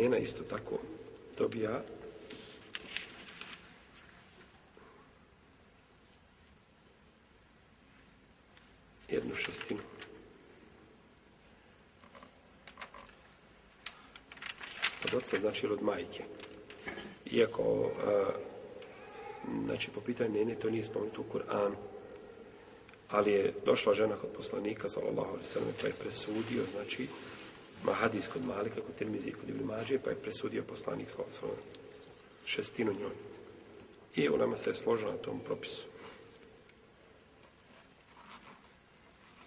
njena isto tako dobija jednu šestinu. Od oca znači od majke. Iako, a, znači po pitanju njene, to nije spomenuto u Kur'an, ali je došla žena kod poslanika, sallallahu alaihi sallam, pa je presudio, znači, ma hadis kod Malika, kod Tirmizije, kod Ibn Mađije, pa je presudio poslanik slova šestinu njoj. I u nama se je složila na tom propisu.